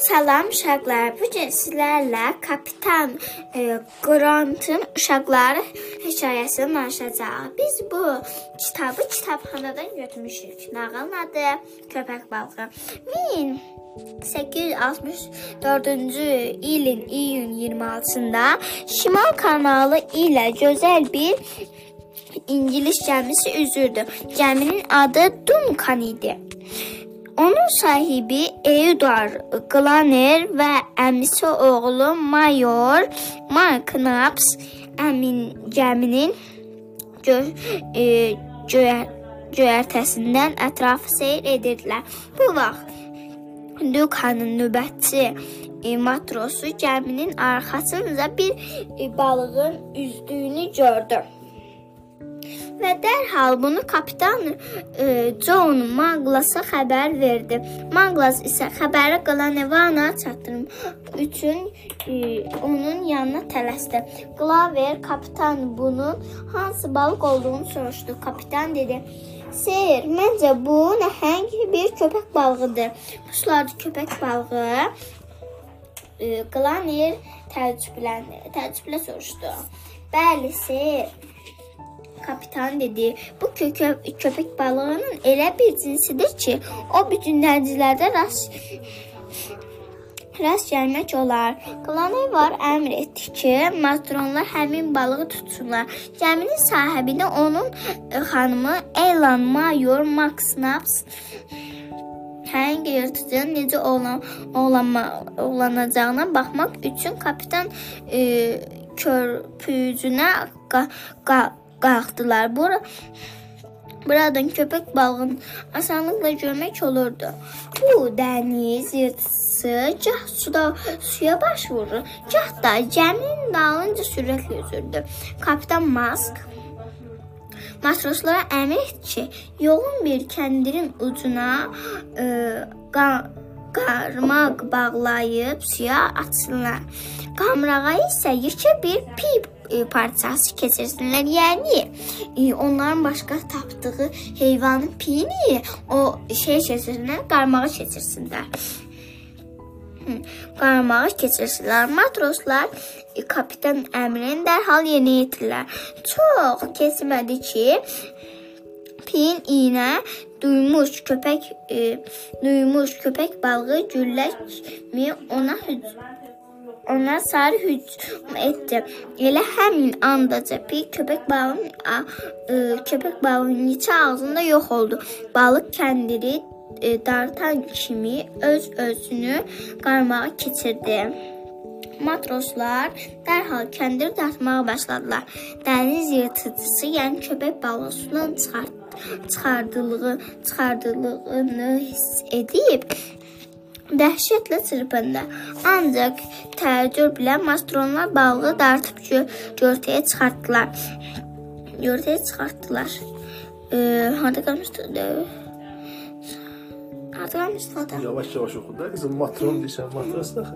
Salam uşaqlar. Bu gün sizlərlə kapitan e, Grantın uşaqları hekayəsini danışacağıq. Biz bu kitabı kitabxanadan götürmüşük. Nağılın adı Köpək balığı. 1864-cü ilin iyun 26-sında Şimal kanalı ilə gözəl bir İngilis gəmisi üzürdü. Gəminin adı Duncan idi. Onun sahibi Eudar Glaner və əmisi oğlu Mayor Mark Knaps əmin gəminin gö e, göyə göyərtəsindən ətrafı seyr edirdilər. Bu vaxt Dukanın növbətçi e, matrosu gəminin arxasınca bir e, balığın üzdüyünü gördü. Və dərhal bunu kapitan e, John Manglasa xəbər verdi. Manglas isə xəbəri Qlanevana çatdırım üçün e, onun yanına tələsdi. Glaver kapitan bunun hansı balıq olduğunu soruşdu. Kapitan dedi: "Seyr, məncə bu nəhəng bir köpək balığıdır." Sularda köpək balığı e, Glaner təəccübləndi. Təəccüblə soruşdu. "Bəli, seyr." Kapitan dedi. Bu kökə, köpək balığının elə bir cinsidir ki, o bütün dənizlərdə rast rast gəlmək olar. Qlanevar əmr etdi ki, matronlar həmin balığı tutsunlar. Gəminin sahibini onun xanımı Elan Mayor Max Naps hangi yırtıcının necə olan, olanma, olanacağına baxmaq üçün kapitan e, körpücünə qa, qa, qalxdılar. Bura Buradan köpək balığını asanlıqla görmək olurdu. Bu dəniz yırtıcısı gah suda suya baş vurur, gah da gəminin dalınca sürətlə üzürdü. Kapitan Mask matroslara əmr etdi ki, yolun bir kəndirin ucuna e, qa qarmaq bağlayıb suya atsınlar. Qamrağa isə yekə bir pip parçası keçirsinlər. Yəni onların başqa tapdığı heyvanın piyini o şey keçirsinlər, qarmağa keçirsinlər. Qarmağı keçirsinlər. Matroslar kapitan əmrini dərhal yerinə yetirirlər. Çox keçmədi ki, piyin iynə duymuş köpək e, duymuş köpək balığı güllə kimi ona hücum ona sarı hücum etdi. Elə həmin andaca bir köpək balığının e, köpək balığının içi ağzında yox oldu. Balıq kəndiri e, dartan kimi öz özünü qarmağa keçirdi. Matroslar dərhal kəndir dartmağa başladılar. Dəniz yırtıcısı, yəni köpək balığı sudan çıxart çıxardılığı, çıxardılığını hiss edib dəhşətlə çırpındı. Ancaq təəccüblə mastronlar balığı dartıb gö göyərtəyə çıxartdılar. Göyərtəyə çıxartdılar. E, harda qalmışdı? Harda qalmışdı? Yavaş yavaş oxu da qızım matron deyirsən matros da.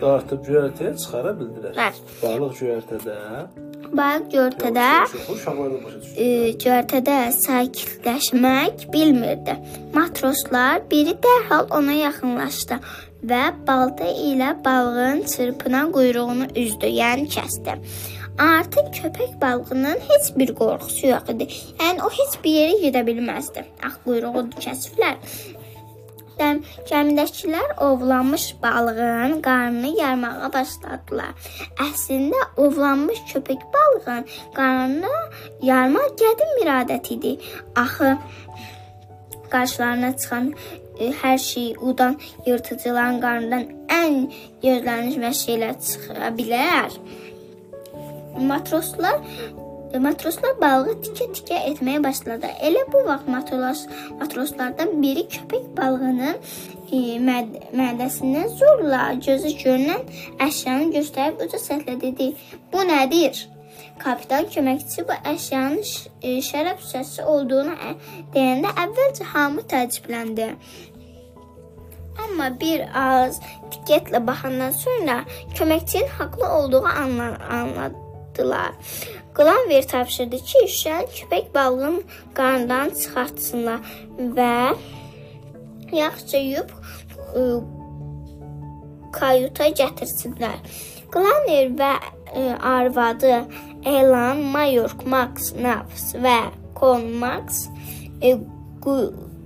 Dartıb göyərtəyə çıxara bildilər. Bəli. Balıq göyərtədə. Balıq göyərtədə e, göyərtədə sakitləşmək bilmirdi. Matroslar biri dərhal ona yaxınlaşdı və balta ilə balığın çırpınan quyruğunu üzdü, yəni kəsdi. Artıq köpək balığının heç bir qorxusu yox idi. Yəni o heç bir yerə gedə bilməzdi. Ax quyruğu kəsiblər. Gəmidəkilər ovlanmış balığın qarnını yarmağa başladılar. Əslində ovlanmış köpək balığın qarnını yarmaq qədim bir adət idi. Axı qarşılarına çıxan e, hər şey udan yırtıcıların qarnından ən gözlənilməz şeylər çıxa bilər. Matroslar Matroslar balığı tikə-tikə etməyə başladı. Elə bu vaxt matros matroslardan biri köpək balığının e, məd mədəsindən zorla gözü görünən əşyanı göstərib uca səslə dedi: "Bu nədir?" Kapitan köməkçi bu əşyanın e, şərəf şüşəsi olduğunu deyəndə əvvəlcə hamı təəccübləndi. Amma bir az diqqətlə baxandan sonra köməkçinin haqlı olduğu anla anladılar. Qlanver tapşırdı ki, şüşəni köpək balığının qarnından çıxartsınlar və yaxşıca yuyub e, kayuta gətirsinlər. Glanner və e, arvadı Elan, Mayor Max Naps və Con Max e,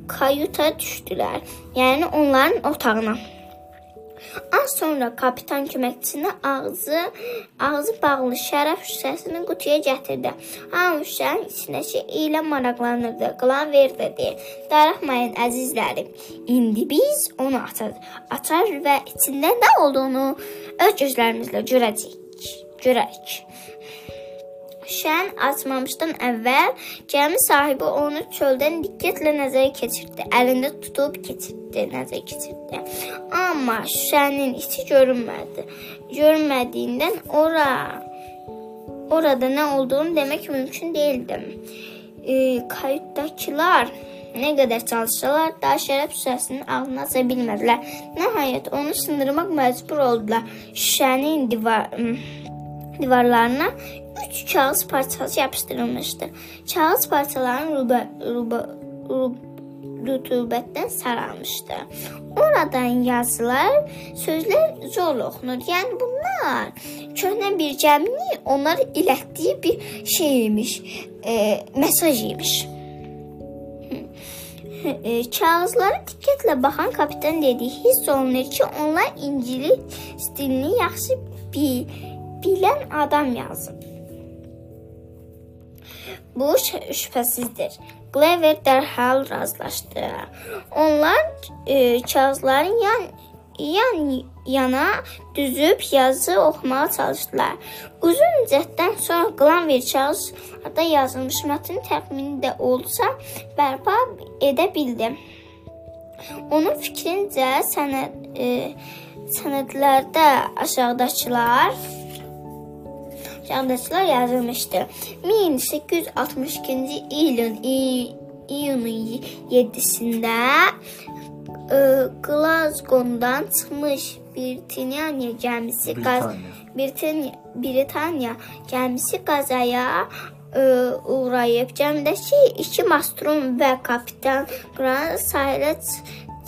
kayuta düşdülər. Yəni onların otağına. Az sonra kapitan köməkçisini ağzı ağzı bağlı şərəf şüşəsini qutuya gətirdi. Hamı şüşənin içindəki ilə maraqlanırdı. Qlan ver dedi. Darıxmayın əzizlərim. İndi biz onu açar, açar və içində nə olduğunu öz gözlərimizlə görəcəyik. Görək. Şən açmamışdan əvvəl gəmi sahibi onu çöldən diqqətlə nəzərə keçirdi. Əlində tutub keçirdi, nəzərə keçirdi. Amma şüşənin içi görünmədi. Görünmədiyindən ora orada nə olduğunu demək mümkün değildi. E, kayutdakılar nə qədər çalışsalar da şərəf şüşəsinin ağzını aça bilmədilər. Nəhayət onu sındırmaq məcbur oldular. Şüşənin divar divarlarına üç kağız parçası yapışdırılmışdı. Kağız parçaların ruba, ruba, ruba, rütubətdən saralmışdı. Oradan yazılar, sözlər zor oxunur. Yəni bunlar köhnə bir gəminin onlara ilətdiyi bir şey imiş, e, mesaj imiş. E, kağızlara diqqətlə baxan kapitan dedi, hiss olunur ki, onlar ingilis dilini yaxşı bil bilən adam yazıb. Bu şübhəsizdir. Clever dərhal razılaşdı. Onlar e, kağızların yan yan yana düzüb yazı oxumağa çalışdılar. Uzun müddətdən sonra Glanville kağızda yazılmış mətnin təxmini də olsa bərpa edə bildi. Onun fikrincə sənəd e, sənədlərdə aşağıdakılar Şahdaşlar yazılmışdı. 1862-ci ilin iyunun 7-sində e, Glasgow-dan çıxmış Britaniya gəmisi Britaniya Britaniya gəmisi qəzaya ə, e, uğrayıb. Gəmidəki iki mastron və kapitan Grant sahilə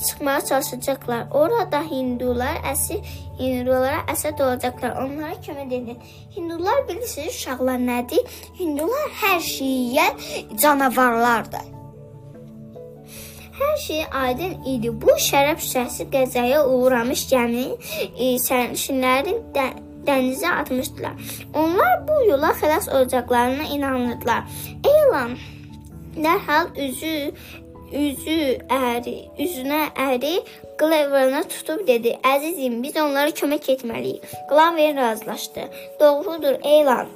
çıxmağa çalışacaqlar. Orada hindular əsir hindulara əsəd olacaqlar. Onlara kömək edin. Hindular bilirsiniz uşaqlar nədir? Hindular hər şeyi yeyən canavarlardır. Hər şey aydın idi. Bu şərəf şəxsi qəzaya uğramış gəminin e, sərnişinlərin də dənizə atmışdılar. Onlar bu yola xilas olacaqlarına inanırdılar. Elan dərhal üzü üzü əri, üzünə əri Qlaverını tutub dedi: "Əzizim, biz onlara kömək etməliyik." Qlaver razılaşdı. "Doğrudur, elan.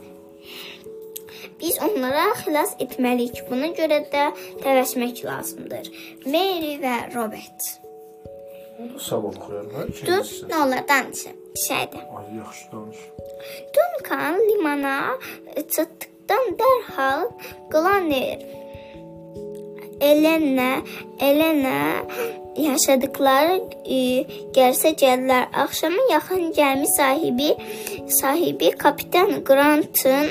Biz onlara xilas etməliyik. Buna görə də tələsmək lazımdır." Mary və Robert. Sabah oxuyarlar ki. Dur, nə olar danışım. Şeydə. Ay, yaxşı danış. Duncan limana çatdıqdan dərhal Glaner Elena, Elena yaşadıkları e, gəlsə gəldilər. Axşama yaxın gəmi sahibi sahibi kapitan Grantın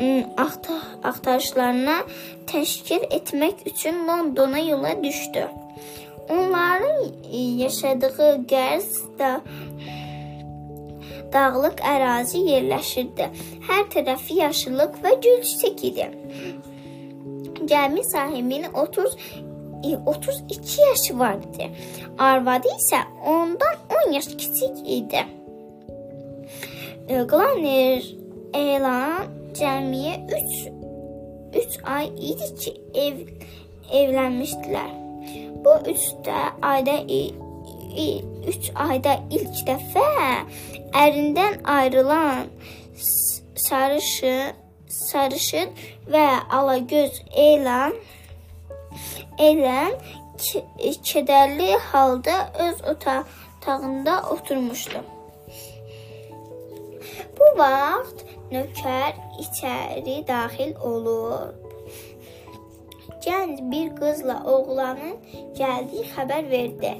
e, axtarışlarına təşkil etmək üçün Londona yola düşdü. Onların e, yaşadığı Qərs da dağlıq ərazi yerləşirdi. Hər tərəfi yaşıllıq və gül çiçək idi. Gəmi sahibinin 30 32 yaşı var idi. Arvadı isə ondan 10 yaş kiçik idi. Glanner elan cəmiyə 3 3 ay idi ki, ev evlənmişdilər. Bu 3 də ayda 3 ayda ilk dəfə ərindən ayrılan sarışın sarışın və alagöz elan elan kədərli halda öz otağında oturmuşdu. Bu vaxt nökər içəri daxil olur. Gənc bir qızla oğlanın gəldiyi xəbər verdi.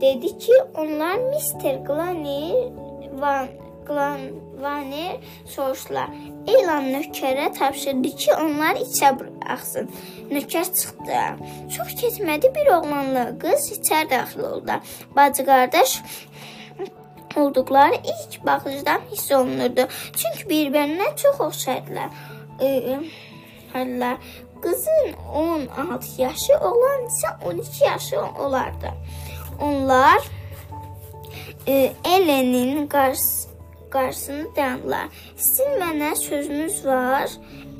Dedi ki, onlar Mr. Glanir Van Glanvaner soruşdular. Elan nökərə tapşırdı ki, onlar içə buraxsın. Nökər çıxdı. Çox keçmədi bir oğlanla qız içəri daxil oldular. Bacı qardaş olduqları ilk baxışdan hiss olunurdu. Çünki bir-birinə çox oxşaydılar. Ee, Həllər qızın 16 yaşı, oğlan isə 12 yaşı olardı. Onlar e, Ellenin qarşısında qarşısını dayandılar. Sizin mənə sözünüz var?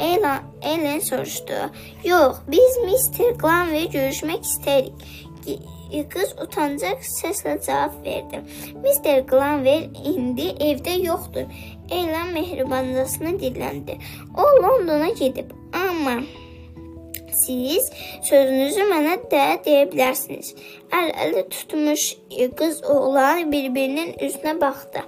Ellen, Ellen soruşdu. Yox, biz Mr. Glanville görüşmək istəyirik. Qız utancaq səslə cavab verdi. Mr. Glanville indi evdə yoxdur. Ellen mehribancasına dilləndi. O Londona gedib, amma siz sözünüzü mənə də deyə bilərsiniz. Əl-ələ tutmuş qız oğlan bir-birinin üzünə baxdı.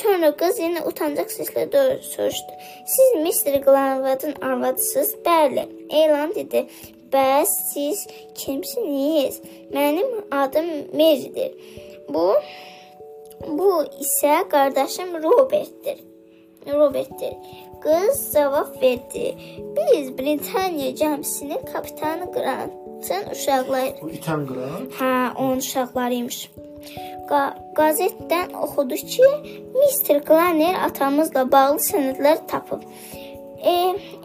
Sonra qız yenə utancaq səslə soruşdu. Siz Mr. Glanvadın arvadısınız? Bəli, elan dedi. Bəs siz kimsiniz? Mənim adım Marydir. Bu bu isə qardaşım Robertdir. Robertdir. Qız cavab verdi. Biz Britaniya gəmisinin kapitanı Grantın uşaqları. Bu itən Grant? Hə, onun uşaqlarıymış. Qa qəzetdən oxudu ki, Mr. Glanner atamızla bağlı sənədlər tapıb. E,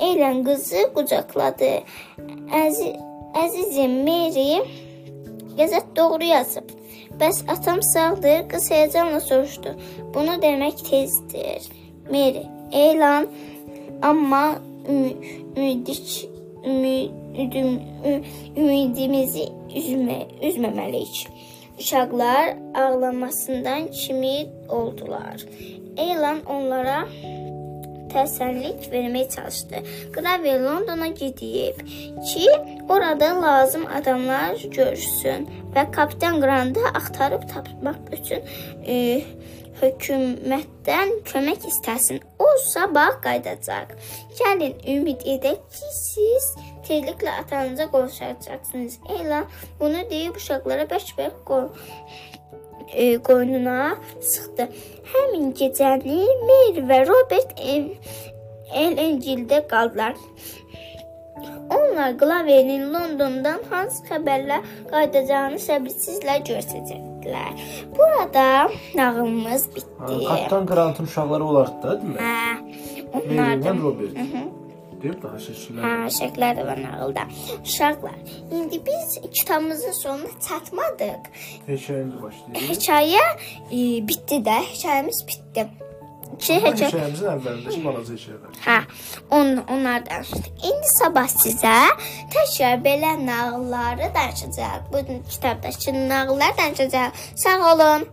Eylən qızı qucaqladı. Əzi əzizim Mary qəzet doğru yazıb. Bəs atam sağdır? Qız həyəcanla soruşdu. Bunu demək tezdir. Mary, elan amma ümidik ümidim, ümidimizi üzmə, üzməməliyik. Uşaqlar ağlamasından kimi oldular. Elan onlara təsəllik verməyə çalışdı. Gravel Londona gedib ki, orada lazım adamlar görsün və kapitan Grantı axtarıb tapmaq üçün e, hökumətdən kömək istəsin. O sabah qayıdacaq. Gəlin ümid edək ki, siz tezliklə atanıza qovuşacaqsınız. Elan bunu deyib uşaqlara bərk-bərk qoy e, qoynuna sıxdı. Həmin gecəni Mary və Robert Elengildə qaldılar. Onlar Glaverin Londondan hansı xəbərlə qayıdacağını səbirsizlə gözləyəcəklər. Burada nağılımız bitdi. Kapitan Grantın uşaqları olardı da, demək. Hə, onlardan Robert. Deyib daha şəkillər. Hə, şəklər də var nağılda. Uşaqlar, indi biz kitabımızın sonuna çatmadıq. Hekayəmiz başlayır. Hekayə e, bitdi də, hekayəmiz bitdi. Şey, hekayə hekayəmizin əvvəlindəki balaca hekayələr. Hə, on, onlardan danışdıq. İndi sabah sizə təkrar belə nağılları danışacağıq. Bu kitabdakı nağıllar danışacağıq. Sağ olun.